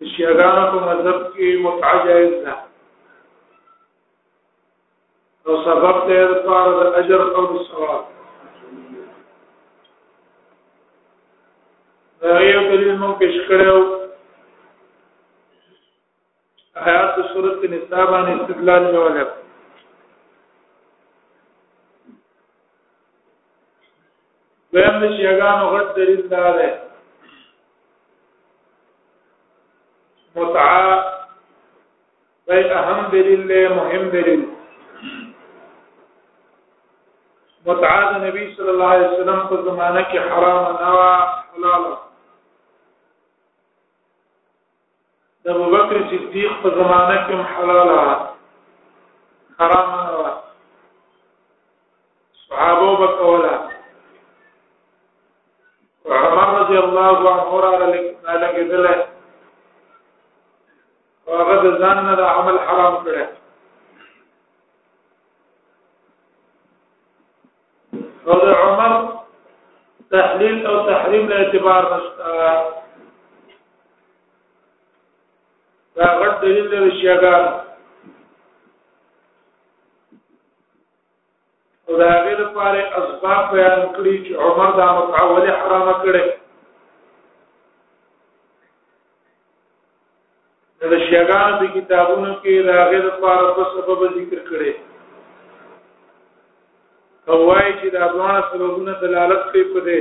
شیعاګانو په مذهب کې متعه جایز ده او سبب ته لپاره د اجر او ثواب دا یو دلیل مو پیش کړو آیات سورۃ النساء باندې استدلال نه ولر دویم د شیعاګانو غټ دلیل دا ده متعه به اهم دلیل له مهم دلیل متعه د نبی صلی الله علیه وسلم په زمانه کې حرام نه و حلال د ابو بکر صدیق په زمانه کې هم حلال و حرام نه و صحابه وکولا عمر رضی الله عنه را لګیدل هغه د ځان نه عمل حرام کړی او د عمر تحلیل او تحریم له اعتبار نشته دا غټ دلیل دی چې هغه او دا هغه لپاره اسباب بیان کړی چې عمر دا متعوله حرام کړي د شیعاګانو په کتابونو کې د هغې لپاره په سبب ذکر کړي کوای چې دا ځوان سببونه دلالت کوي په دې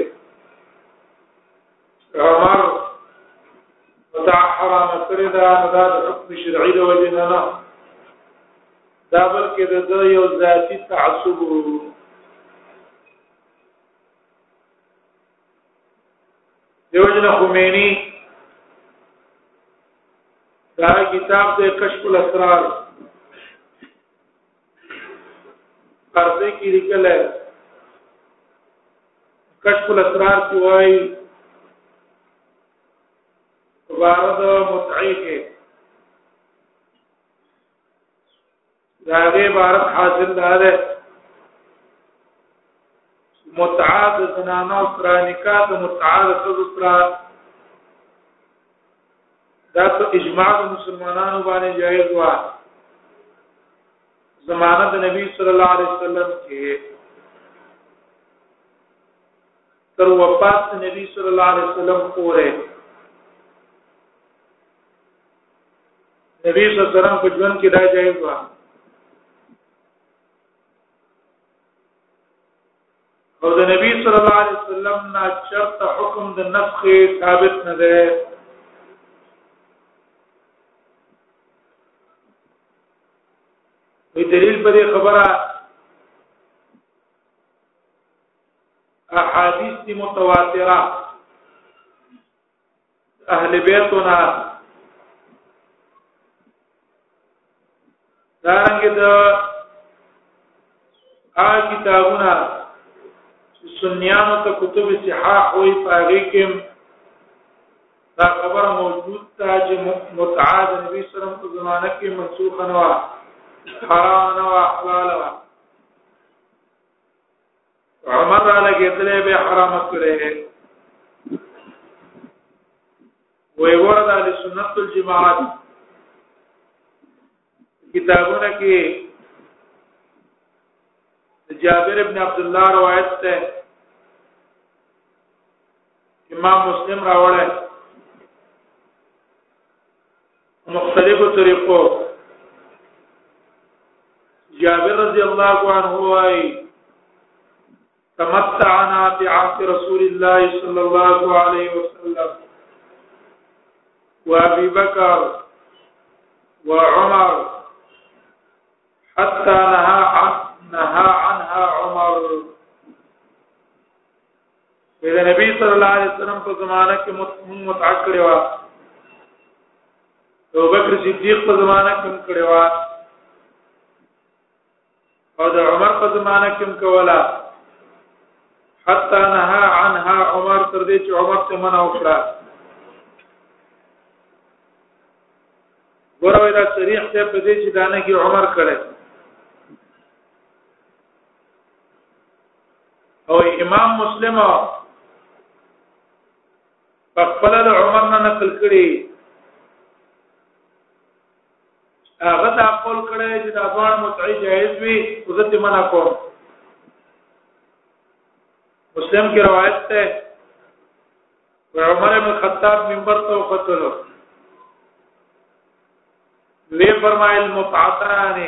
عمر وتع حرام کړی دا دا حکم شرعي د وجه نه نه دا بلکې د یو ذاتی تعصب دیو جن خمینی دا کتاب د کشف الاسرار پرده کې لیکل ہے کشف الاسرار کې وایي وارد متعی کې دا غي عبارت حاصل ده متعاد زنانو سره نکاح د متعاد سره سره دا په اجماع د مسلمانانو باندې جایز و زمانه د نبی صلی الله علیه وسلم کې تر وفات نبی صلی الله علیه وسلم پورې نبی صلی الله علیه وسلم په ژوند کې دا جایز و او د نبی صلی الله علیه وسلم نه چرته حکم د نسخ ثابت نه ده وی دلیل په دې خبره احادیث متواتره اهل بیتنا دارنګ د آ کتابونه سنیانو ته کتب صحاح وي پاره کې دا خبره موجود ده چې متعا د نبی سره په زمانه کې منسوخ نه و حرام نه و حلال و عمر را لګېدلې به حرام کړې وې وردا له سنت الجماعت کتابونه کې جابر ابن عبد الله روایت ده امام مسلم راوړل مختلفو طریقو جابر رضی الله عنه وايي تمتعنا بعهد رسول الله صلى الله عليه وسلم وابي بكر وعمر حتى نهى عنها عنها عمر چې د نبی صلی الله علیه وسلم په زمانه کې مون متع کړی و او بکر صدیق په زمانه کې هم کړی و او د عمر په زمانه کې هم کولا حتا نهى عنها عمر تر دې چې عمر ته منع وکړه ګوروي دا صریح ته په دې چې دانه کې عمر کړی او امام مسلم په خپل د عمر نه نقل کړي هغه دا قول کړی چې دا ځوان متعی جائز وي او زه دې منع کوم مسلم کې روایت ده عمر بن خطاب منبر ته وختلو وی فرمایل متعترانه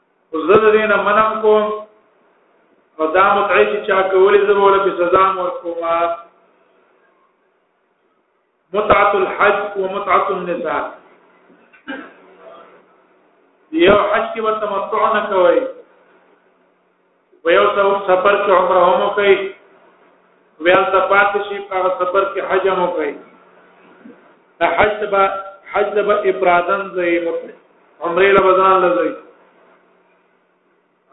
اوس زه دې نه منم کوم او دا متعی چې چا کولې زه ولا په سزا مور کوم متعه الحج ومتعه النساء یو حج کې به تمتع نه کوي ویو سفر کې عمره هم کوي بیا د پاتې شي په سفر کې حج هم کوي د حج تبا حج تبا افرادن زي عمره له بدن له زي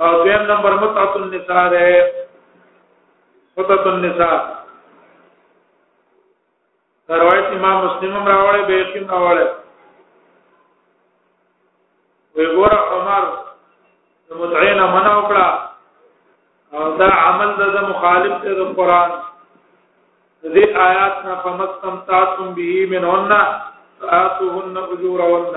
او دیم نمبر متعت النساء ده متعت النساء دا روایت امام مسلم هم راوړی به یې هم راوړی وی ګور عمر د متعین منع وکړه او دا عمل د مخالف دی د قران دې آیات نه فمستم تاتم به منهن فاتوهن اجورهن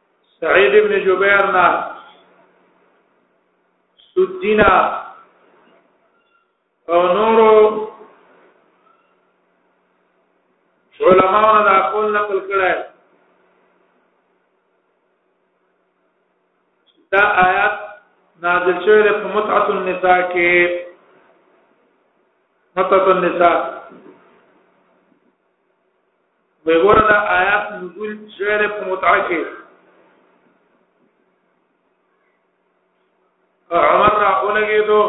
سعید ابن جبیر نا سدینا او نورو علماونه دا قول نقل کړه دا آیات نازل شوی په متعه النساء کې متعه النساء وګوره دا آیات نزول شعر په متعه کې عمر را اولګې دو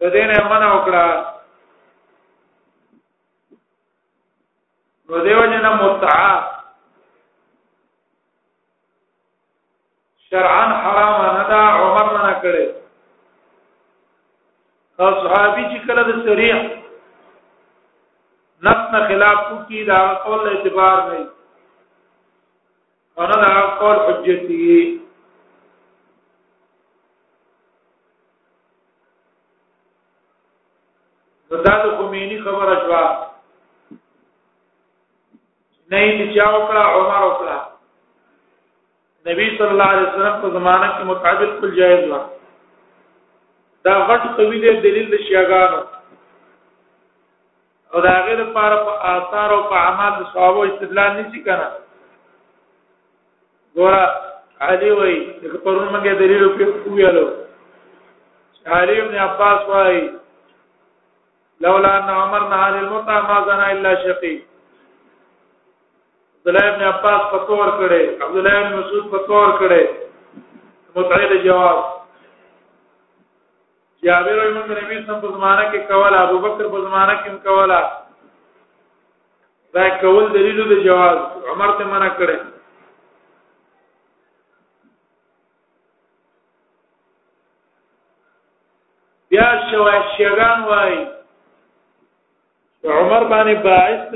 د دې نه منع وکړه نو دیو جن متعه شرعا حرام نه دا عمر نه کړي او صحابي چې کله د شریع نفس نه خلاف کوي دا قول اعتبار نه او نه دا قول حجت دی دا د خمینی خبره شوه نه چې چا وکړه عمر وکړه نبی صلی الله علیه وسلم په زمانه کې متعدد کل جایز و دا غټ قوی دی دلیل د شیعاګانو او دا غیر لپاره په آثار او په اعمال د صحابه استدلال نشي کنه ګوره علی وای د پرون منګه دلیل په ویالو علی ابن عباس وای لولا ان عمرنا عن المتع ما زنا الا شقي عبد الله بن عباس فتور کړي عبد الله بن مسعود فتور کړي متعه د جواز جابر بن نبی سم په زمانہ کې کولا ابو بکر په زمانہ کې کولا دا کول دلیل د جواز عمر ته منع کړي بیا شوای شیغان وای عمر باندې باعث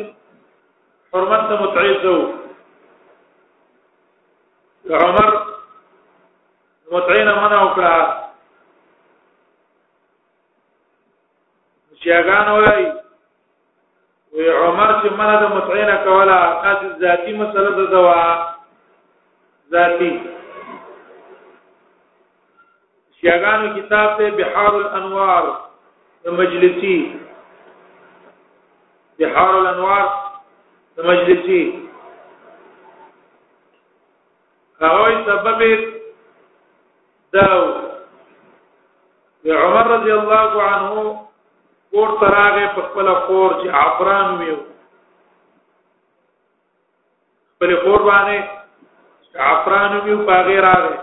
حرمت ته متعیزو عمر متعینه منع وکړه شیغان وای وی عمر چې منه د متعینه کوله دا چې ذاتی مسله ده دوا ذاتی شیعاګانو کتاب ته بحار الانوار د مجلسی بحار الانوار د مجلسی هغه سبب داو عمر رضی الله عنه کور تراغه په خپل خور چې عفران ویو خپل خور باندې عفران ویو په غیر راغه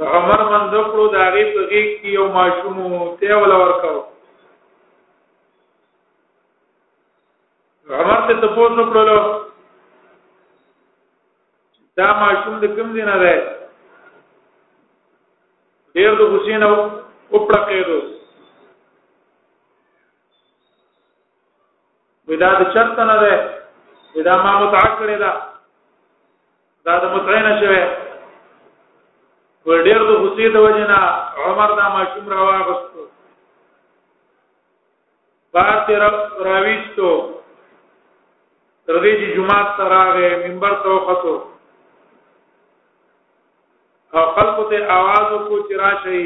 عمر من ذکرو دا غي په غي کې یو ماشوم ته ولا ورکاو عمر ته تاسو کړلو دا ماشوم د کوم ځای نه دی ډیر د حسین او اوپړه کېدو ودا د چرته نه ده ودا ما متعه کړی دا دا د متعه نه شوه ور ډیر د حسین د وجنا عمر دا ماشوم راوغستو بار ته راويستو تر دې چې جمعه تراغه منبر ته وختو او خلکو ته आवाज وکړو چې راشي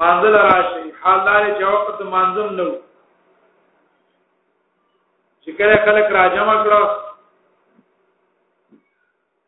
مانځل راشي حال دار چې وخت مانځم نو چې کله خلک راجمع کړو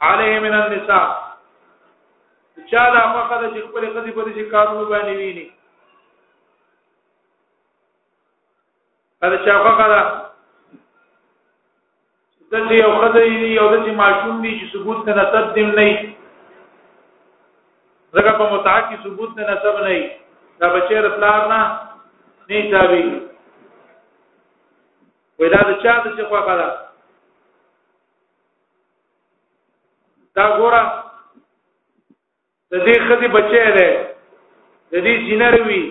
علیه من النساء چا دا فقط چې خپل خدي په دې کارونو باندې ویني دا چا فقط د دې یو خدای دی یو د دې ماشوم دی چې ثبوت نه نسب دیم نه زګه په متعه کې ثبوت نه نسب نه دا بچی رپلار نه نه تابي ودا د چا د څه خو خلا دا ګوره د دې خدي بچی دی د دې سینروي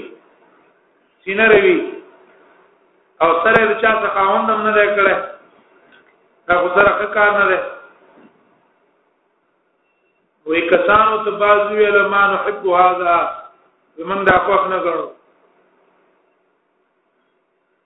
سینروي او سره د چا څخه خوندم نه دی کړی دا خو سره کار نه دی وې کسانو ته بازو ویل ما نحب هذا ومن دا خوښ نه کړو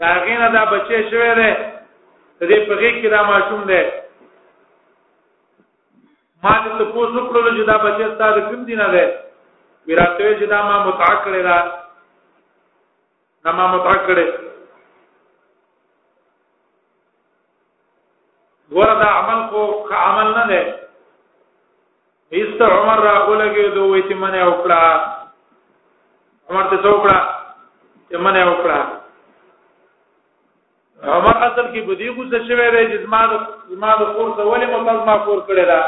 دا غینه دا بچی شوی دی د دې په غیږ کې دا ماشوم دی ما دې ته پوس وکړل چې دا بچی ستاسو کوم دی نه دی ویراته چې دا ما متع کړی دا نه ما متع کړی وردا عمل کو که عمل نه ده ایست عمر را ولګي دوه وې چې منه وکړه عمر ته څوکړه چې منه وکړه عمر اصل کې بدی غوسه شوی دی چې زما د زما د خور ته ولې مطلب ما خور کړی دا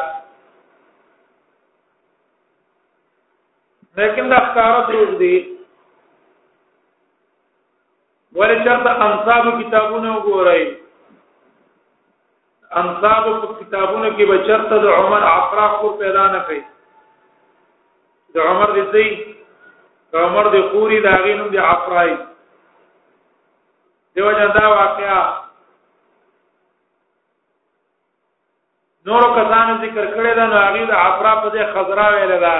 لیکن دا ښکارا دروغ دی ولې چرته انصاب کتابونه وګورئ انصاب په کتابونو کې به چرته د عمر عفرا خو پیدا نه کړي د عمر دې زی د عمر دې خوري دا غینوم دې عفرای دیو جن دا واقعا نور کسانو ذکر کړی دا نو هغه د افرا په دې خزرا ویل دا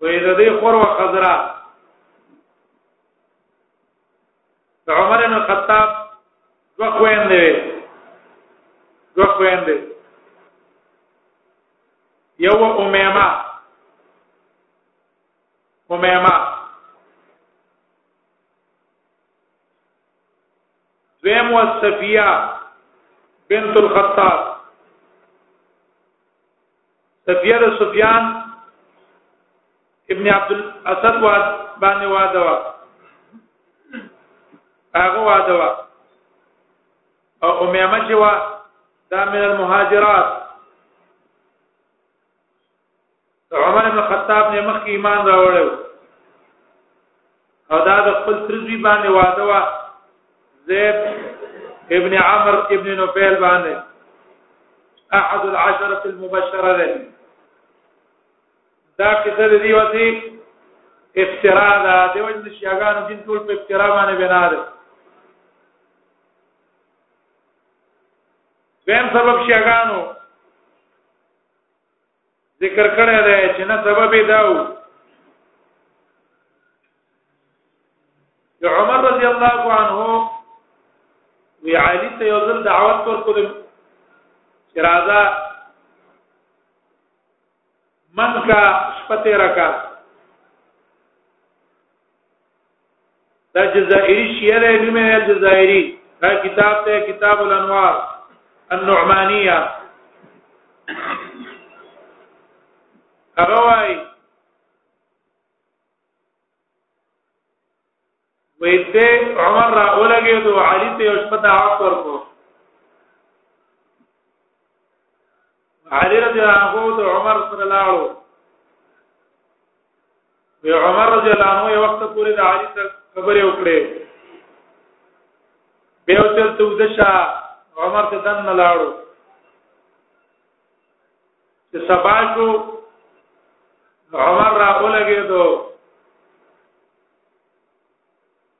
وې د دې خور او خزرا عمر بن خطاب دو خويندې دو خويندې یو امامه امامه دویم وصفیه بنت الخطاب صفیه د سفیان ابن عبد الاسد واد باندې واده وا هغه واده وا او امیمه چې وا دا من المهاجرات عمر بن خطاب نه مخکې ایمان راوړل او دا د خپل ترزوی باندې واده وا زید ابن عمرو ابن نوفل باندې احد العشره المبشره ده دا کته دی وتی افترا ده د وجه شیاغانو دین ټول په افترا باندې بنا ده ویم سبب شیاغانو ذکر کړی دی چې نه سبب داو د عمر رضی الله عنه وی علی ته یو ځل دعوت ورکړ چې راځه من کا شپته رکا دا جزائری شیعه دی نوم یې الجزائری دا کتاب ته کتاب الانوار النعمانیه هغه وايي وېته عمر را اولګې دو علي ته شپه عصر کو علي رضی الله عنه د عمر سره لاړو وی عمر رضی الله عنه یو وخت پورې د علي سره خبرې وکړې به او تل ته ودشه عمر ته دن نه لاړو چې سبا شو عمر را ولګېدو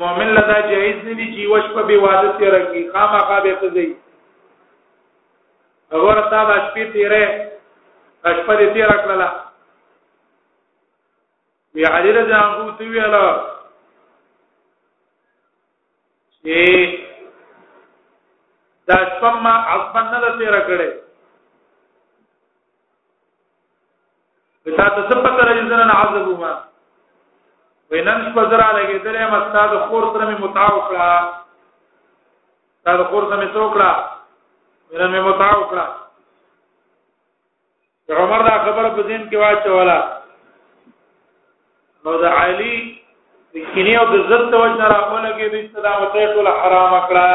مؤمن له دا جایز نه دي چې وش په بواده تیر کی خامخا به خزي اگر تا د شپې تیرې شپه دې تیر کړل وی علی رضی الله عنه تو ویل چې دا شپه ما اصلا نه تیر کړې تا ته څه پته راځي زنه عذاب وما وینن شپزرا لګیدلې ما استاد خور سره می متاع وکړه استاد خور سره می څوکړه ورن می متاع وکړه عمر دا خبره په دین کې واچولا نو د علی د کینې او د زړه وجه راغله کې د اسلام ته ټول حرام کړه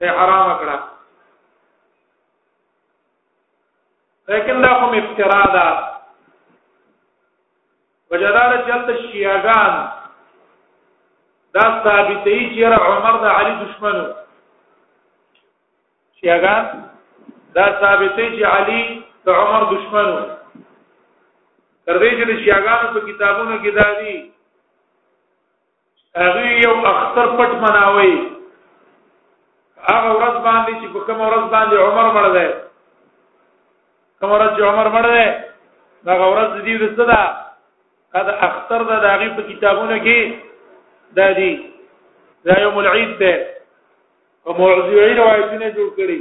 ته حرام کړه لیکن دا کوم افترا ده وجدار جلد شیعگان دا ثابتی چیر عمر دا علی دشمنو شیعگان دا ثابتی چی علی دا عمر دشمنو تردیش دا شیعگانو پا کتابونو کداری هغه یو اختر پټ مناوي هغه ورځ باندې چې په کوم ورځ باندې عمر مړ دی کوم ورځ چې عمر مړ دی دا ورځ دې د صدا قد اختر دا داغي په کتابونو کې دا دي دا یوم العید ده او موضوعي روایتونه جوړ کړي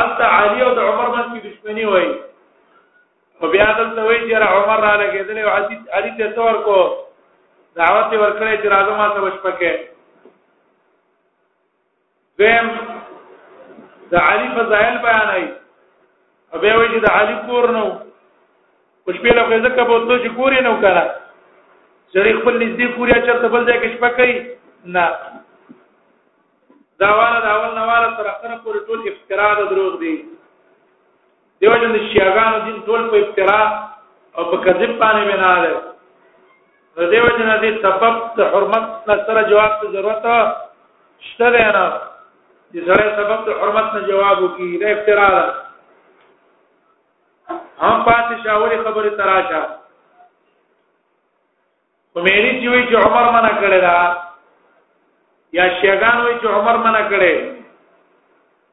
انت علی او عمر باندې دښمنی وای او بیا دلته وای چې عمر را لګیدل او علی علی ته تور کو دعوت ورکړی چې راځه ما ته وشپکه دیم د علی فضائل بیانای او بیا وای چې د علی کور نو خوش په لږه ځکه په دوه چې کور نو کړه چې خپل نږدې کوریا چرته بل ځای کې شپکه نه دا والا دا اول نواله تر اخره پورې ټول افترا د دروغ دي دیو جن شیعاګانو دین ټول په افترا او په کذب باندې بنا ده د دیو جن دې سبب د حرمت نه سره جواب ته ضرورت شته نه چې سره سبب د حرمت نه جواب وکړي د افترا ده هم پاتې شاوري خبره تراشه خمینی چې وی چې عمر منع کړی دا یا شیعان وی چې عمر منع کړی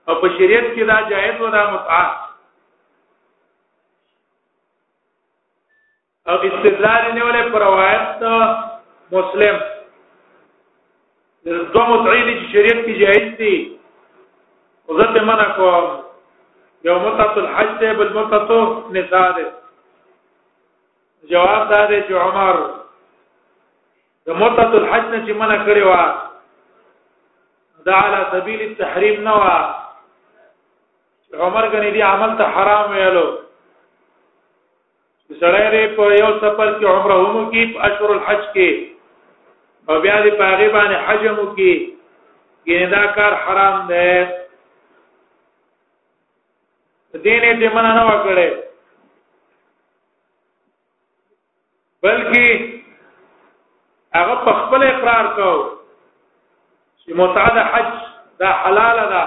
او په شریعت کې دا جائز و دا متعه او استدلال نه ولې پر روایت مسلم دو متعین چې شریعت کې جائز دي وزت منع کوم یو متعه الحج ده بل متعه نساء ده جواب دا دی چې عمر د متعه الحج نه چې منع کړی و دا علی سبیل التحریم نه و عمر غنی دی عمل ته حرام ویلو سړی دی په یو سفر کې عمره هم کې په اشهر الحج کې او بیا دی په هغه باندې حج هم کې ګینه دا کار حرام دی دینه دې مننه وکړي بلکې هغه په خپل اقرار کو چې متعه د حج دا حلاله ده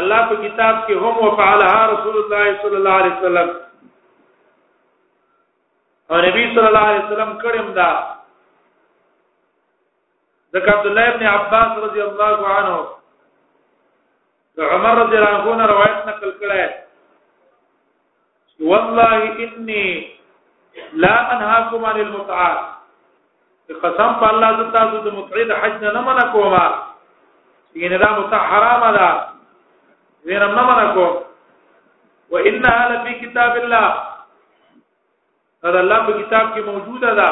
الله په کتاب کې هم وفعلها رسول الله صلی الله علیه وسلم او نبی صلی الله علیه وسلم کړم دا ذکر عبد الله ابن عباس رضی الله عنه عمر رضی الله عنه نه روایت نقل کړه والله انی لا انهاكم عن المتعه قسم په الله ذو تاسو د متعید حج نه منع کوما یعنی دا متع حرام ده زینم نه منع کو وانها لفی کتاب الله دا الله په کتاب کې موجوده ده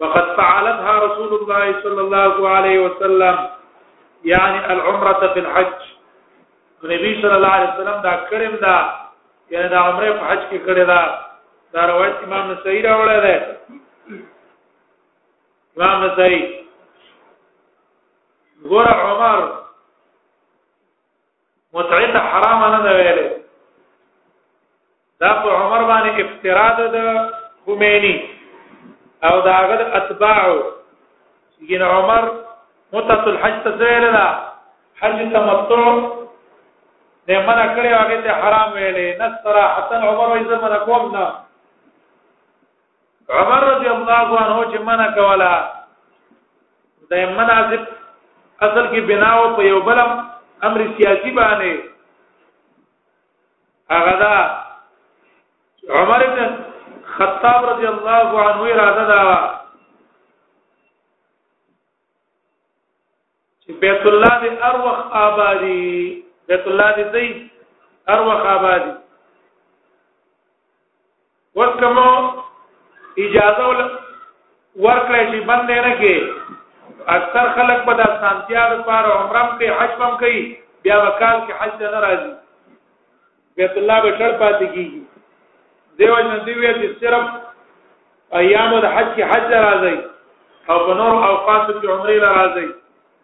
وقد فعلتها رسول الله صلى الله عليه وسلم يعني العمره في الحج نبی صلی الله علیه وسلم دا کړم دا یعنی دا عمره په حج کې کړی دا دا روایت امام نسائی راوړی دی امام نسائی ګور عمر متعه ته حرام نه ده ویلې دا په عمر باندې افتراء ده د خمینی او دا هغه د اتباع سیدنا عمر متعه الحج ته ویل دا حج تمتع نه منع کړی هغه ته حرام ویلې نه صراحتا عمر یې منع کوم نه عمر رضی الله عنه چې منع کولا د مناسب اصل کې بناو په یو بل امر سیاسی باندې هغه دا عمر ابن خطاب رضی الله عنه اراده دا چې بیت الله دې اروخ آبادی بیت الله دې دی اروخ آبادی ورکمو اجازه ورکړی چې بند نه کې اکثر خلک په د سانتیا لپاره عمره کوي حج هم کوي بیا وکال کې حج نه راځي بیت الله به شړ پاتې کیږي دیو جن دی ویل چې صرف ایام د حج کې حج راځي او په نور اوقات کې عمره راځي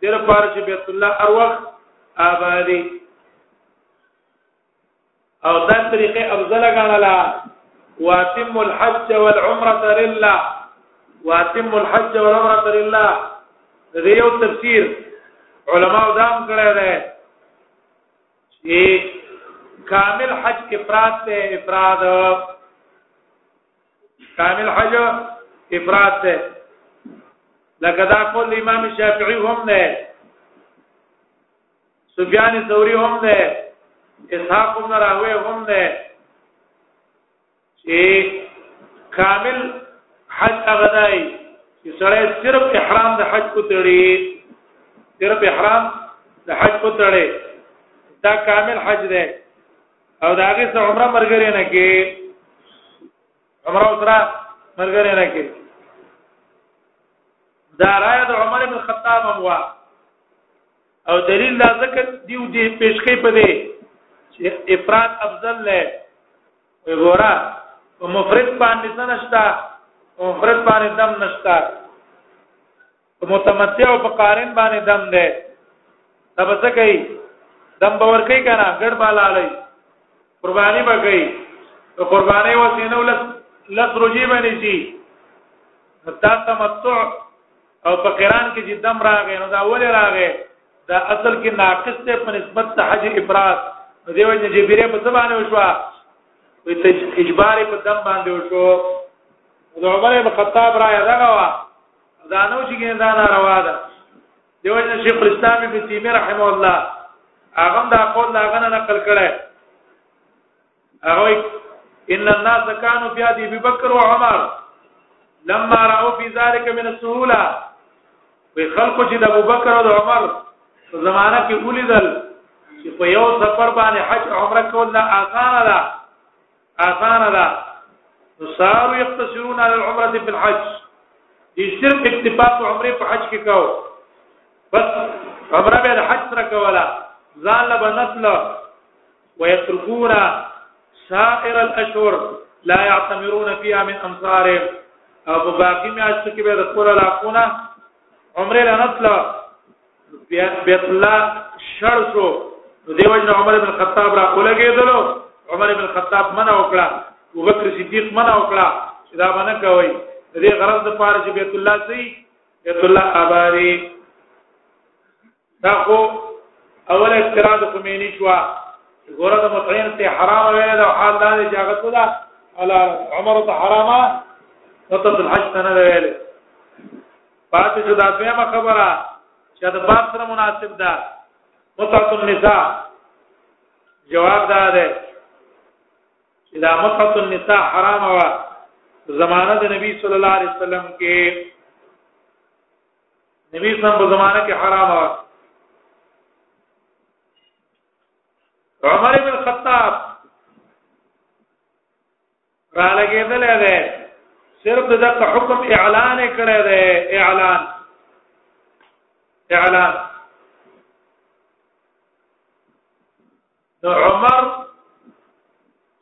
دیر پار چې بیت الله اروخ آبادی او دا طریقې افضل غنلا واتم الحج والعمره لله واتم الحج والعمره لله دیو تفسیر علماء دام کړه ده چې کامل حج افراد ته افراد کامل حج افراد ته لکه دا قول امام شافعي هم نه سفیان ثوری هم نه اسحاق بن راهوی هم نه چې کامل حج هغه دی چې سړی صرف احرام د حج کو تړي صرف احرام د حج کو تړي دا کامل حج دی او دا هغه سره عمره مرګري نه کې عمره سره مرګري نه کې دا رائے د عمر بن خطاب هم وا او دلیل دا ذکر دیو دې پیش کوي په دې چې افراد افضل لري وګوره په مفرد باندې څه نشتا په مفرد باندې دم نشتا په متمتع او په قارن باندې دم ده دا به څه کوي دم باور کوي کنه ګډ بالا لای قرباني به کوي په قرباني وسینه ولس لس روجي باندې شي دا تمتع او په قران کې چې دم راغې نو دا ولې راغې دا اصل کې ناقص ته په نسبت ته حج افراد نو دیو چې جبیره په زبانه وشو وي ته اجبار په دم باندې وشو د عمر بن خطاب را یادغه وا دا نو چې ګین دا ناروا ده دیو چې شیخ الاسلام ابن تیمیه رحم الله هغه دا قول لاغنه نقل کړي هغه ان الناس كانوا في ابي بكر وعمر لما راوا في ذلك من السهوله وي خلق چې د ابو بکر او عمر زمانہ کې ولیدل چې په یو سفر باندې حج عمره کول نه آسان ده آسان ده صاروا يقتصرون على العمره في الحج دي صرف اکتفا په عمره په حج کې کاو بس عمره به حج سره کوله ځان له بنتله ويتركون سائر الاشهر لا يعتمرون فيها من امصارهم او په باقي میاشتو کې به د خپل علاقونه عمره لنتل بیت الله شړ شو دیو جن عمر بن خطاب را ولګېدلو عمر بن خطاب منع وکړه ابو بکر صدیق منع وکړه چې دا باندې کوي دې غرض د پاره چې بیت الله سي بیت الله آبادی دا خو اول اعتراض خمینی شو ګوره د مطعین ته حرام ویل دا حال دا چې هغه ته دا علا عمر ته حرامه نو ته الحج ته نه ویل پاتې شو دا دویمه خبره چې دا باب سره مناسب ده متعه النساء جواب دا ده چې دا متعه النساء حرامه وا زمانه د نبی صلی الله علیه وسلم کې نبی اسلام په زمانه کې حرام و عمر ابن خطاب را لګېدل دی صرف د دغه حکم اعلان کړی دی اعلان اعلان نو عمر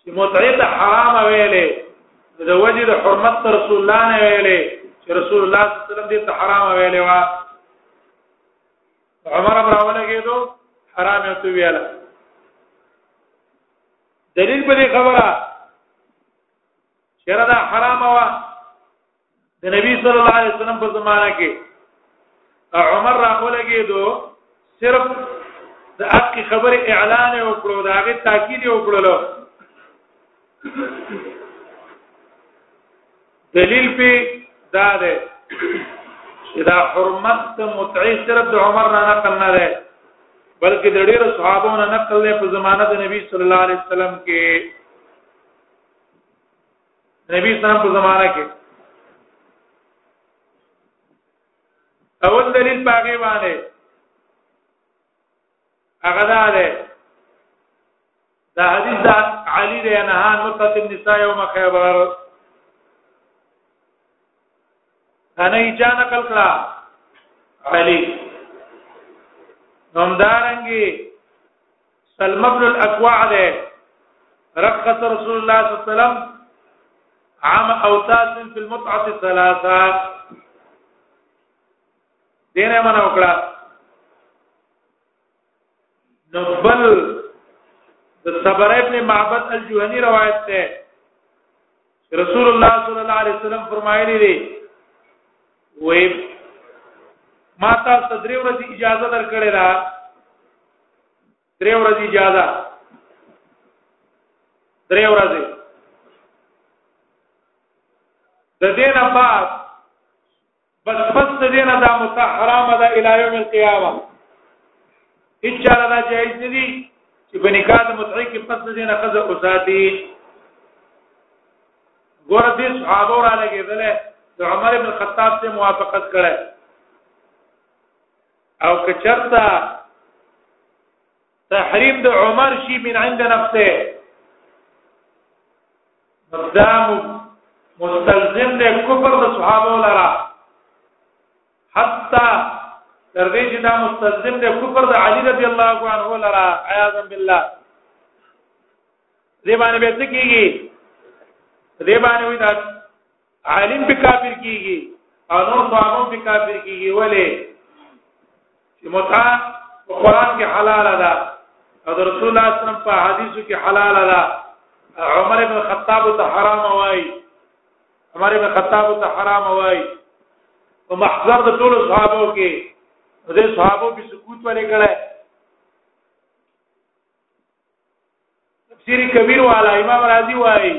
چې متعه ته حرام ویلې د وجه د حرمت رسول الله نه ویلې چې رسول الله صلی الله علیه وسلم دې ته حرام ویلې وا عمر براوله کېدو حرام یې تو ویل دلیل په دې خبره چیرې دا حرام وا د نبی صلی الله علیه وسلم په زمانه کې عمر راولګي دو صرف د حق خبره اعلان وکړو دا غي تاکید وکړو دلیل په دا ده چې دا حرمت متعی صرف د عمر نه نقل نه ده بلکې د ډیرو صحابو نه نقل ده په زمانه د نبی صلی الله علیه وسلم کې نبی اسلام په زمانہ کې اول دلیل باغې باندې هغه دا ده دا حدیث دا علی دی نه هان متقی النساء یوم خیبر انا ایجا نقل کړه علی نومدارنګي سلم ابن الاكوع ده رخص رسول الله صلى الله عليه وسلم عام اوتاس في المتعه الثلاثه دینه منو کړه نو بل د صبر ابن معبد الجهني روایت ده رسول الله صلی الله علیه وسلم فرمایلی دی وې ما تاسو ته درې ورځې اجازه درکړې ده درې ورځې اجازه درې ورځې د دې نه بعد بس پس د دینه دا متع حرام ده الی یوم القیامه هیڅ دا جایز نه دي چې په نکاح د متعې کې پس د دینه خزه اوساتي ګور دې صحابه را لګېدل د عمر ابن خطاب ته موافقت کړه او کچرتا تحریم د عمر شي من عند نفسه مقدام مستلزم له کفر د صحابه لرا حتا تر دې چې دا مستلزم له کفر د علی رضی الله عنه لرا عیاذا بالله دې باندې به څه کیږي دې باندې وي دا عالم به کافر کیږي او نور صحابه به کافر کیږي ولی چې متع قرآن کې حلال ده او د رسول الله صلی الله علیه وسلم په حدیثو کې حلال ده عمر ابن خطاب ته حرام وای عمر ابن خطاب ته حرام وای او محضر د ټولو صحابه کې د صحابه په سکوت ولې کړه تفسیر کبیر والا امام رازی وایي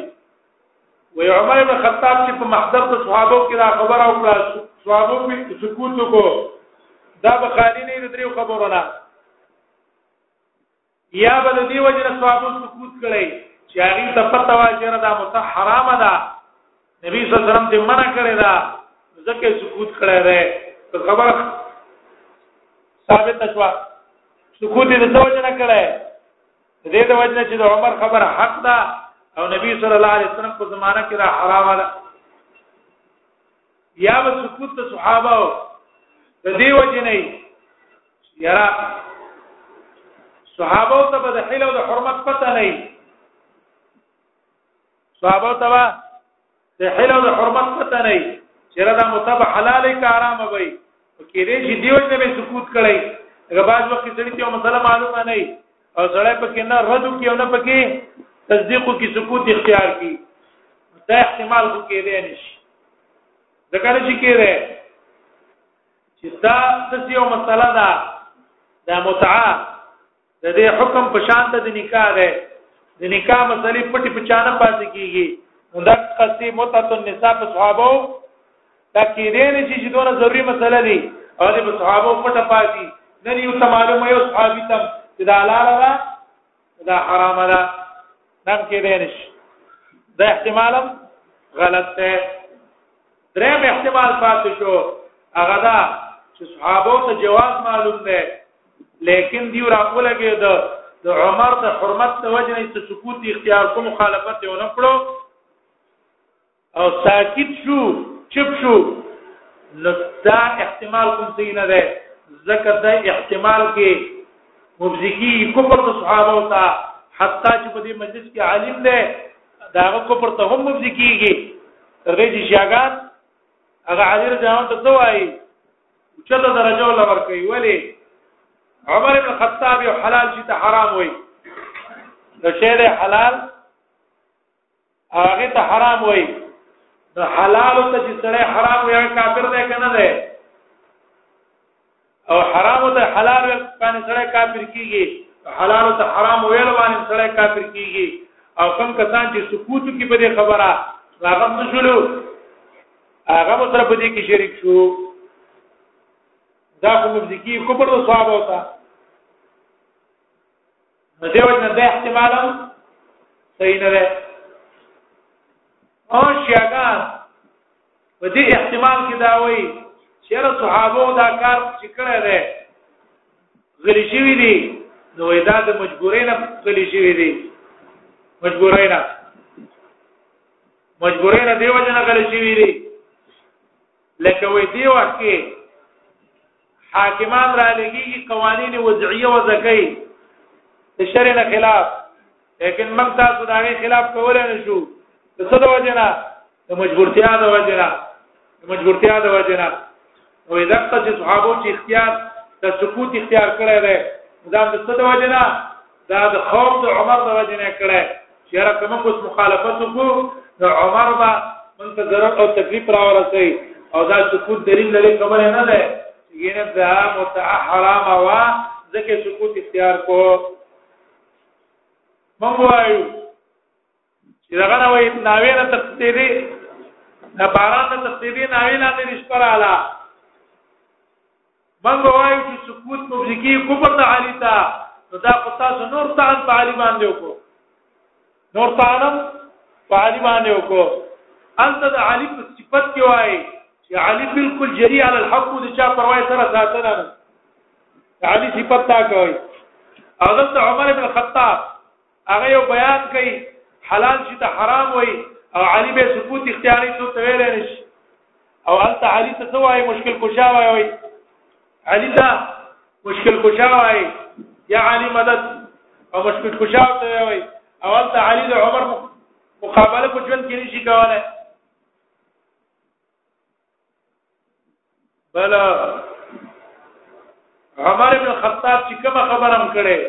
وی عمر ابن خطاب چې په محضر د صحابو کې دا خبره وکړه صحابو په سکوت کو دا به خالی نه د دریو خبرو نه یا بل دی وجه صحابو سکوت کړي چې هغه ته پته وا چې دا متحرام ده نبی صلی الله علیه وسلم دې منع کړی دا ځکه سکوت کړی دی ته خبر ثابت شو سکوت دې څه وجه نه کړی دې د وجه چې د عمر خبر حق ده او نبی صلی الله علیه وسلم په زمانہ کې دا حرام ده یا به سکوت ته صحابه او د دې وجه نه یرا صحابه ته به د حل او د حرمت پته نه صحابه تبا د حل او د حرمت پته نه چیرې دا متب حلال کا حرام وي کې دې چې دیو نه به سکوت کړي هغه باز وخت سړی ته مسله معلومه نه او سړی پکې نه رد کوي او نه پکې تصدیق کی سکوت اختیار کی دا احتمال خو کې دی نشي ځکه چې کې دی چې دا د یو مسله ده د متعه د دې حکم په شان ته د نکاح ده د نکاح مسلې پټي پچانه پاتې کیږي نو د قصې متعت النساء په صحابه دا کې دې نه چې دونه ضروری مسله دي او د صحابه پټه پاتې نه یو ته معلومه یو صحابي تم چې دا حلال ده دا حرام ده نن کې دې نشي دا احتمالم غلط ده دریم احتمال پاتې شو هغه دا چې صحابه ته جواز معلوم دی لیکن دی را ولګي د د عمر د حرمت د وجه نه چې سکوت اختیار کوم مخالفت یې نه کړو او ساکت شو چپ شو نو دا احتمال کوم څه نه دی ځکه دا احتمال کې مفزکی کفر د صحابه او تا حتی چې په دې مجلس کې عالم دی دا هغه کفر ته هم مفضي کیږي تر دې چې شیاګان هغه علي رضی الله عنه ته وایي چته درجه ولا ورکوي ولی عمر بن خطاب یو حلال شي ته حرام وایي نو شی حلال هغه ته حرام وایي نو حلال ته چې سره حرام وایي کافر دی کنه دی او حرام ته حلال ویل باندې سره کافر کیږي حلال ته حرام ویل باندې سره کافر کیږي او کوم کسان چې سکوت کوي په دې خبره هغه څه شلو هغه سره په دې کې شریک شو دا کوم ځکه کوپر او صحابه وتا نو دیو نه د احتمال صحیح نه ده او شیعان په دې احتمال کې دا وایي چې را صحابه دا کار چې کړی دی غلی شوی دی نو دا د مجبورۍ نه غلی شوی دی مجبورۍ نه مجبورۍ نه دیو جن غلی شوی دی لکه وې دیو کې حاکمان را لګيږي قوانين وضعيه وضع کوي د شرع نه خلاف لیکن موږ تاسو دا غي خلاف کولای نه شو د څه د وجنه د مجبورتیا د وجنه د مجبورتیا د وجنه او دا چې صحابو چې اختیار د سکوت اختیار کړی دی دا د څه د وجنه دا د خوف د عمر د وجه نه کړه چې را کوم کوس مخالفت وکړو نو عمر با من ته ضرر او تکلیف را ورسي او دا سکوت دلیل لري کومه نه ده ینه دا متع حرام وا ځکه سکوت اختیار کو مونږ وایو چې دغه نه وایي ناوی نه تقدیری دا باران نه تقدیری ناوی نه لري شپه رااله من وایو چې سکوت مبزکی کوپر ته علی تا نو دا خو تاسو نور تان په علی باندې وکړو نور تانم په علی باندې وکړو انت د علی په صفت کې وایي چې علی بالکل جری علی الحق د چا پروا سره ساتنه علی صفت تا کوي حضرت عمر بن الخطاب هغه یو بیان کوي حلال شي ته حرام وي او علي به سکوت اختیاري څو ته ویل نشي او انت علي ته څه وایي مشکل کشا وایي علي دا مشکل کشا وایي یا علي مدد او مشکل کشا ته وایي او انت علي د عمر مقابله کو ژوند کې نشي کولای بل عمر ابن خطاب چې کوم خبرم کړي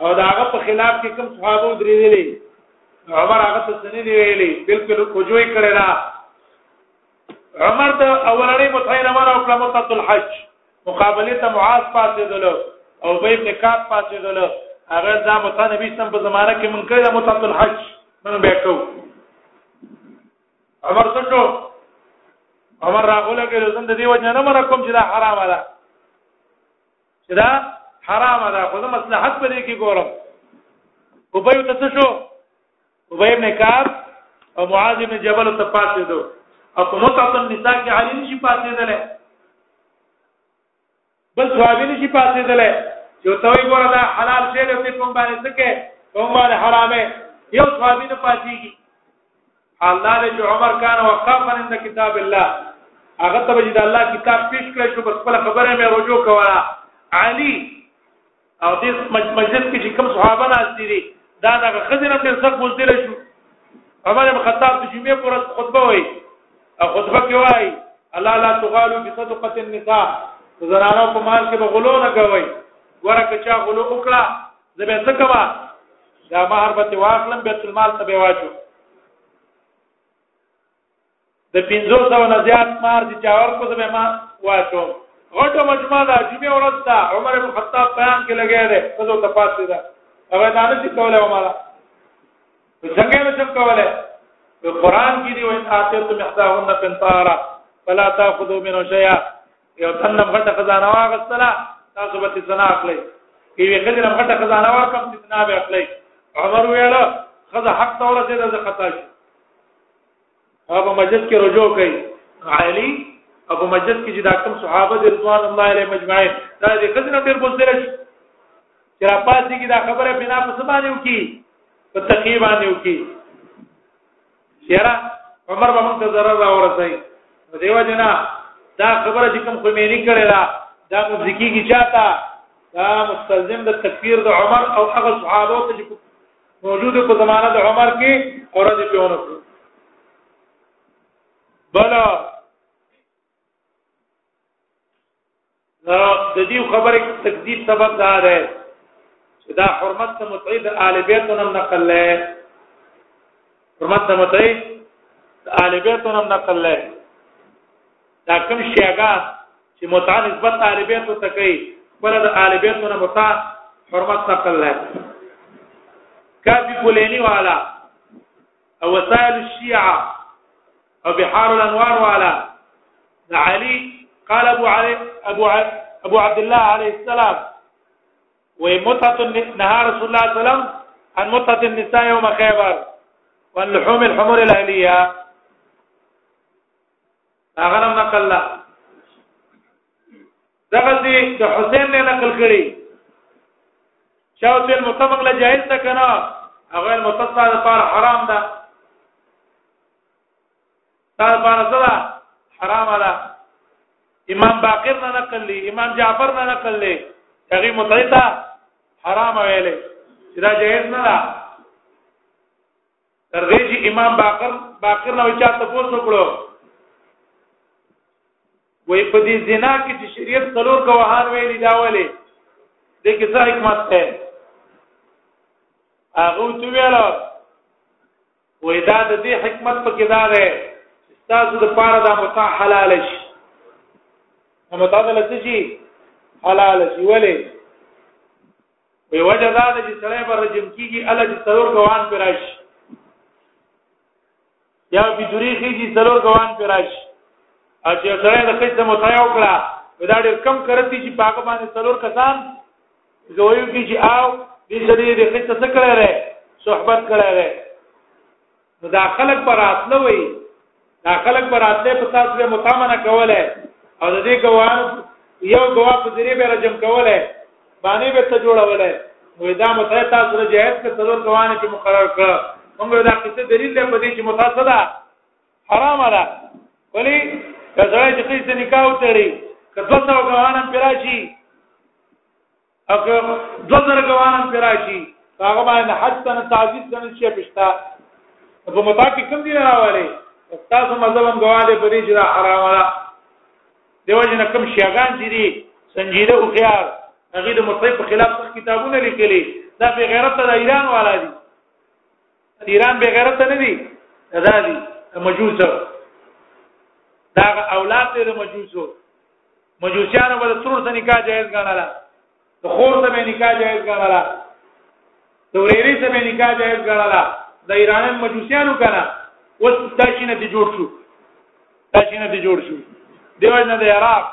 او دا هغه په خلاف کې کوم صحابه درېدلې عمر هغه څه نه دی ویلي بلکې کوجوي کړي نه عمر د اولنې متعین عمر او کلمات الحج مقابله ته معاذ پاتې دلو او بې ابن کعب پاتې دلو هغه دا متنبي سم په زمانه کې مونږ کړه متعین الحج مونږ به کوو عمر څه شو عمر راغله کې زم د دې وجه نه مر کوم چې دا حرام ده چې دا حرام ده خو د مصلحت په دې کې ګورم او په یو څه شو او په ابن کعب او معاذ بن جبل ته پاتې دو او په متعه النساء کې علي نشي پاتې دله بل صحابي نشي پاتې دلې یو توي ګوره دا حلال شی له دې کوم باندې څه کې کوم باندې حرامه یو صحابي نه پاتېږي الله دې عمر کان وقفا عند کتاب الله هغه ته چې د الله کتاب پیش کړی شو بس خپل خبره مې رجوع کوله علي او دې مجلس کې چې کوم صحابه ناست دي دا د خزینه په سر بوزدل شو عمر بن خطاب د جمعې پر ورځ خطبه وایي او خطبه کې وایي الله لا تغالو بصدقه النساء زنانو په مال کې به غلو نه کوي ورکه چا غلو وکړه زه به څه کوم دا مہر به واخلم بیت المال ته به واچو د 500 نه زیات مار چې چاور کو زمه ما واچو غټه مجمع ده جمعه ورځ ده عمر بن خطاب بیان کې لګیا دی خزو ته پاتې ده هغه دانه چې کوله عمر څنګه نه څنګه کوله په قران کې دی وان اتیت محداهن قنطارا فلا تاخذوا منه شيئا یو تنه غټه خزانه واغستله تاسو به څنګه اخلي یوه خزانه غټه خزانه ورکم چې نه به اخلي عمر ویل خزه حق تورسه ده خطا شي هغه په مسجد کې رجوع کوي علی او په مسجد کې چې دا کوم صحابه د رضوان الله علیهم اجمعین دا د خزنه ډیر بوزدل شي چې را پاتې کې دا خبره بنا په سبانه وکي په تقیبانه وکي یاره عمر به موږ ته ضرر را ورسي دیو جنا دا خبره چې کوم خمینی کړی دا دا مزکی کی چاته دا مستلزم د تکفیر د عمر او هغه صحابه ته چې موجود په زمانه د عمر کې اورځي په ونه کړو بل د دې خبرې تکذیب سبب دا ده چې دا حرمت ته متعید آل بیت نم نقل له حرمت د متعی د اهل بیتو نم نقل لري دا کوم شیعه چې متعه نسبت اهل بیتو ته کوي خپل د اهل بیتو نه متعه حرمت نقل لري کافی کولینی والا او وسائل الشیعه او بحار الانوار والا د علی قال ابو علي ابو ع... ابو عبد الله عليه السلام وای متعه النهار رسول الله صلی الله علیه وسلم عن متعه النساء يوم خيبر واللحوم الحمر الاهليه هغه نم نقل لا دغه دي د حسین نه نقل کړي شاوته متفق لا جائز ده کنه هغه متصل ده حرام ده دا باندې سره حرام ده امام باقر نه نقل لي امام جعفر نه نقل لي هغه متعیتا حرام ویلې دا جائز نه ده تر دې چې امام باقر باقر نه چا ته پوښتنه کړو وې په دې زنا کې چې شریعت څلور کوهان ویلي دا ولې دې کې څه حکمت ده هغه تو ویلو وې دا د دې حکمت پکې دا ده چې تاسو د پاره دا متاع حلال شي نو متاع د لسجي حلال شي ولې وې وجه دا ده چې سړی پر رجم کیږي الله چې څلور ګوان پر راشي یا په دوری کې چې څلور ګوان پر راشي او چې سړی د خېټه متاع وکړه ودا ډېر کم کرتی چې پاګه باندې څلور کسان زویو کې چې او دې سړي دې خسته څه کړی دی صحبت کړی دی نو دا خلک پر اصله وي دا خلک پر اصله په تاسو به متامنه کوله او د دې ګوان یو ګوا په ذریعہ به رجم کوله باندې به ته جوړوله نو دا متای تاسو له جهاد کې څلور ګوان کې مقرر کړ موږ دا قصه دلیل دی په دې چې متاسده حرام ده ولی کزړای چې خې سن نکاح وتړي کدو سو غوانم پراشي او که دو زر غوانم پراشي هغه باندې حد تن تعزیز سن شي پښتا په متا کې کم دي نه راوړي استاد مذهب غواړي په دې چې دا حرام ده دیو جن کم شیاغان چې دي سنجیده او خيار هغه د مصیب خلاف کتابونه لیکلي دا به غیرت د ایران والا دي ایران به غیرت نه دي دا دي مجوس دا اولاد دي مجوسو مجوسیانو بل سرور سره نکاح جائز غناله د خور سره نکاح جائز غناله د ورېری سره نکاح جائز غناله د ایرانن مجوسیانو کنه اوس دا شینه دي جوړ شو دا شینه دي جوړ شو دیو نه د عراق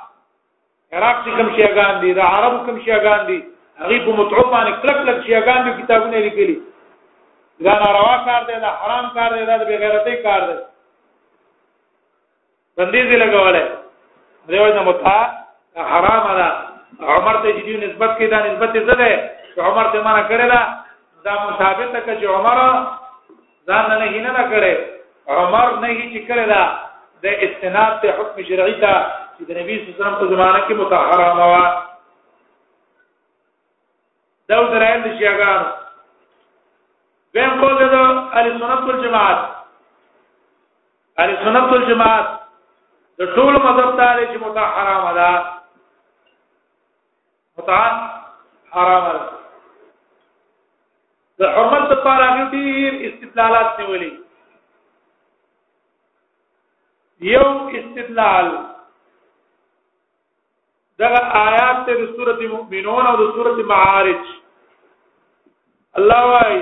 عراق چې کوم شیعاګان دي د عربو کوم شیعاګان دي هغه په متعو باندې کلک کلک شیعاګان دي کتابونه لیکلي دا ناروا کار دی دا حرام کار دی دا بے غیرتۍ کار دی بندیز لګولای دیو نه متا حرام ده عمر ته جدي نسبت کې دا نسبت څه ده عمر ته معنا کړی دا دا مشابه ته چې عمر ځان نه هینه نه کړي عمر نه هی چې کړي دا د استناد ته حکم شرعي ته چې د نبی صلی الله علیه وسلم په زمانه کې متأخر نه و دا درایل د شیعاګان بهم قول د اهل سنت والجماعت اهل سنت والجماعت د ټول مذهب تعالی چې متأخر نه متعه حرام ده د حرمت لپاره هغه ډیر استدلالات نیولې یو استدلال دغه آیات ته د سورته مؤمنون او د سورته معارج الله وايي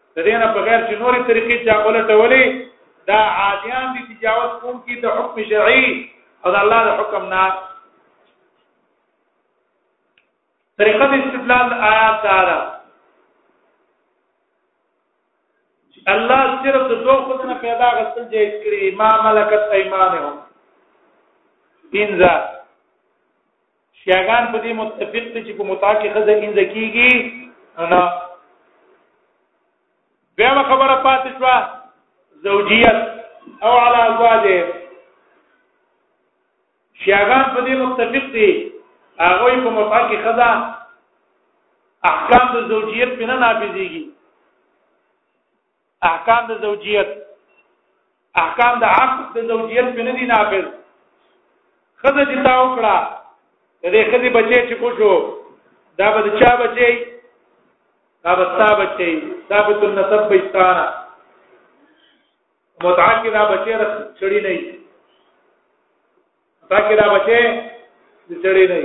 د دې نه بغیر چې نورې طریقې چا ولټولې دا عادیان دي تجاوز کوم کی د حکم شرعي او د الله د حکم نه طریقه د استدلال د آیات تعالی الله صرف د دوه خدانه پیدا غسل جایز کړی ما ملکت ایمانهم پینځه شیعاګان په دې متفق دي چې په متع کې خزه انځ کیږي نه بیا خبره پاتې شو زوجیت او علی ازواجه شیعاګان په دې متفق دي هغه په متع کې خزه احکام د زوجیت بنا نافذيږي احکام د زوجیت احکام د عقد د زوجیت په نه دي نافذ خزه چې تا وکړه د دې خزه بچي چې کو شو دا به چا بچي دا به تا بچي ثابت النسب بيستانه متعال کې دا بچي رس چړي نه تا کې دا بچي چړي نه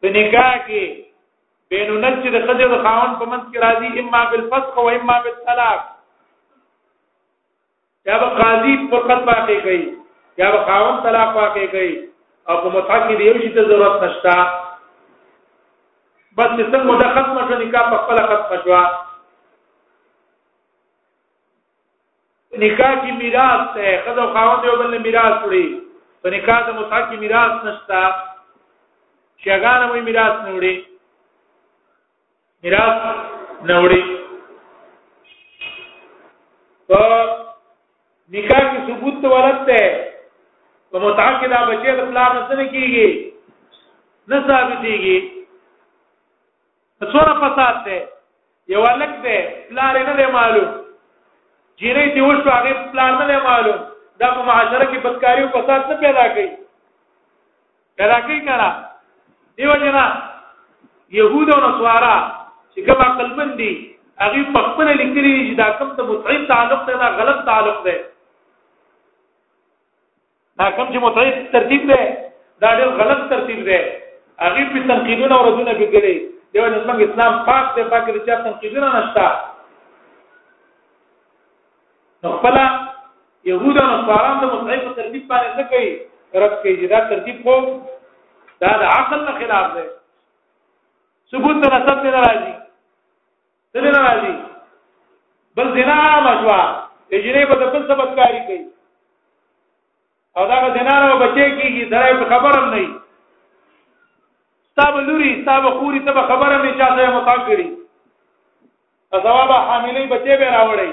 په نکاح کې بینونت چې د خځې او خاوند په منځ کې راځي اما بالفسخ و اما بالطلاق یا به قاضي فرقت واقع کوي یا به خاوند طلاق واقع کوي او په متع کې د یو شي ته ضرورت نشته بس چې څنګه مده ختمه شو نکاح په خپل ختمه شو نکاح کې میراث ته خزو خاوند یو بل میراث وړي په نکاح د متعه کې میراث نشتا شګان مې میراث نه وړي میراث نه وړي په نکاح کې ثبوت ته ولته په متعه کې دا بچي د پلان نه کیږي نه ثابتېږي څوره فساد دی یو لک دی پلار نه دی معلوم جینې دی وشو هغه پلار نه دی معلوم دا په معاشره کې بدکاری او فساد نه پیدا کوي پیدا کوي کنه دیو جنا يهود او نصارا چې کوم عقل مندي هغه په خپل لیکلي چې دا کوم ته متعین تعلق دی دا غلط تعلق دی دا کوم چې متعید ترتیب دی دا ډېر غلط ترتیب دی هغه په تنقیدونه او ردونه به کړي دیو نن موږ اسلام پاک دی پاک دې چې تنقیدونه نشتا نو خپل يهود او نصارا د متعید په ترتیب باندې څه کوي رد کوي چې دا ترتیب خو دا د عقل نه خلاف دی ثبوت نه سب نه راځي څه نه راځي بل زنا عامه شو اجنه په خپل سبب کاری کوي او دا زنا نه بچي کیږي درای په خبرم نه ستاب لوري ستاب خوري ته خبره مې چاته متاکړي ثواب حاملې بچي به راوړي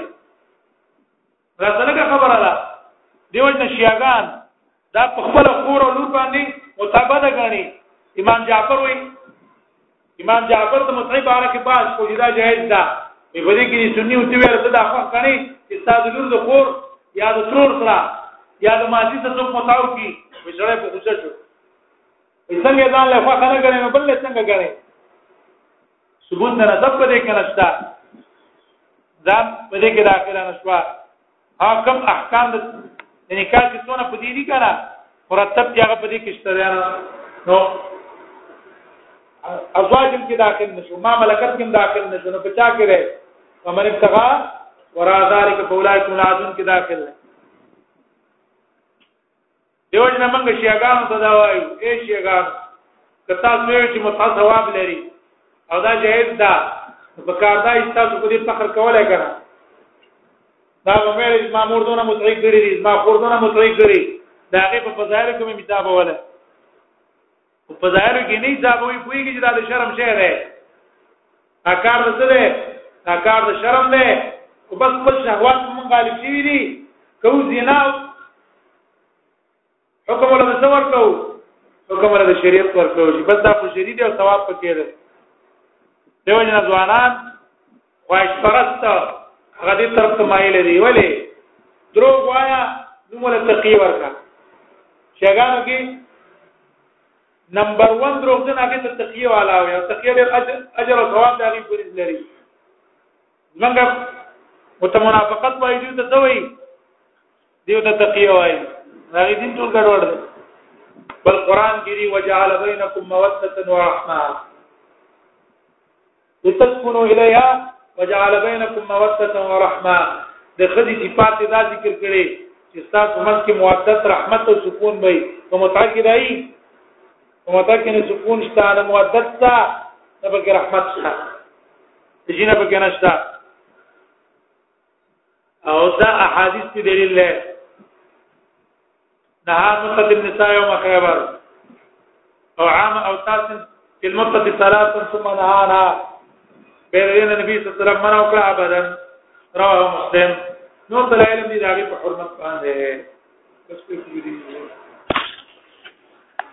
راته لګه خبره ده دیو جن شیعاګان دا په خپل خور او لور باندې متابده غني امام جعفر وایي امام جعفر د متعی باره کې باز کو جدا جائز ده په بری کې سنی او تی ورته دا خو غني چې استاد لور د خور یا د ترور سره یا د ماضی سره څوک متاو کی وسره په خوشا شو څنګه ځان له خوا خلک غني نو بل څنګه غني ثبوت نه د په دې کې نشته دا په دې کې داخله نشوه حکم احکام د نکاح کې څونه په دې دي کنه مرتب چې هغه په دې کې شته نو ازواجم کې داخل نشو ما ملکت کې داخل نشو نو په چا کې رہے ومن ابتغى ورا ذلك فاولئك العادون کې داخل نه دیو جن موږ شیعاګانو ته دا وایو اے شیعاګان کتا سوی چې متع ثواب لري او دا جائز ده په کار دا تاسو په دې فخر کولای کنه دا مې ما مور دونه متعی کړی دي ما خور دونه متعی کړی دا هغه په فضایل کې مې متابه ولا او په ظاهر کې نه ځا به پويږي چې دا د شرم شی دی دا کار څه دی دا کار د شرم دی او بس خپل شهوات مون غالب شي دي کو زنا حکم ولا څه ورکو حکم ولا د شریعت ورکو چې بس دا خو شریعت او ثواب پکې دی دیو جنا ځوانان خواهش پرست هغه دې طرف ته مایل دی ولی درو وایا نو مل تقی ورکا شګانو کې نمبر 1 دروغجن هغه ته تقی والا وي او تقی ډېر اجر اجر او ثواب دی پولیس لري زمونږه متمنافقت وایي دي ته دوی دیو ته تقی وایي هغه دین ټول ګډوډ دی بل قران کې دی وجعل بینکم موده و رحمه لتسكنوا اليها وجعل بينكم موده ورحمه د خدي صفات دا ذکر کړي چې تاسو منځ کې مودت رحمت او سکون وي په متع کې راي په متع کې نه سکون شته نه مودت شته نه به رحمت شته جنہ به کنه شته او دا احادیث په دلیل له نه نقط النساء یوم خیبر او عام او تاس په المقت ثلاث ثم نهانا پیرین نبی صلی الله علیه وسلم منو کړه ابدا رواه مسلم نو دلایل دې داغي په حرمت باندې بس په دې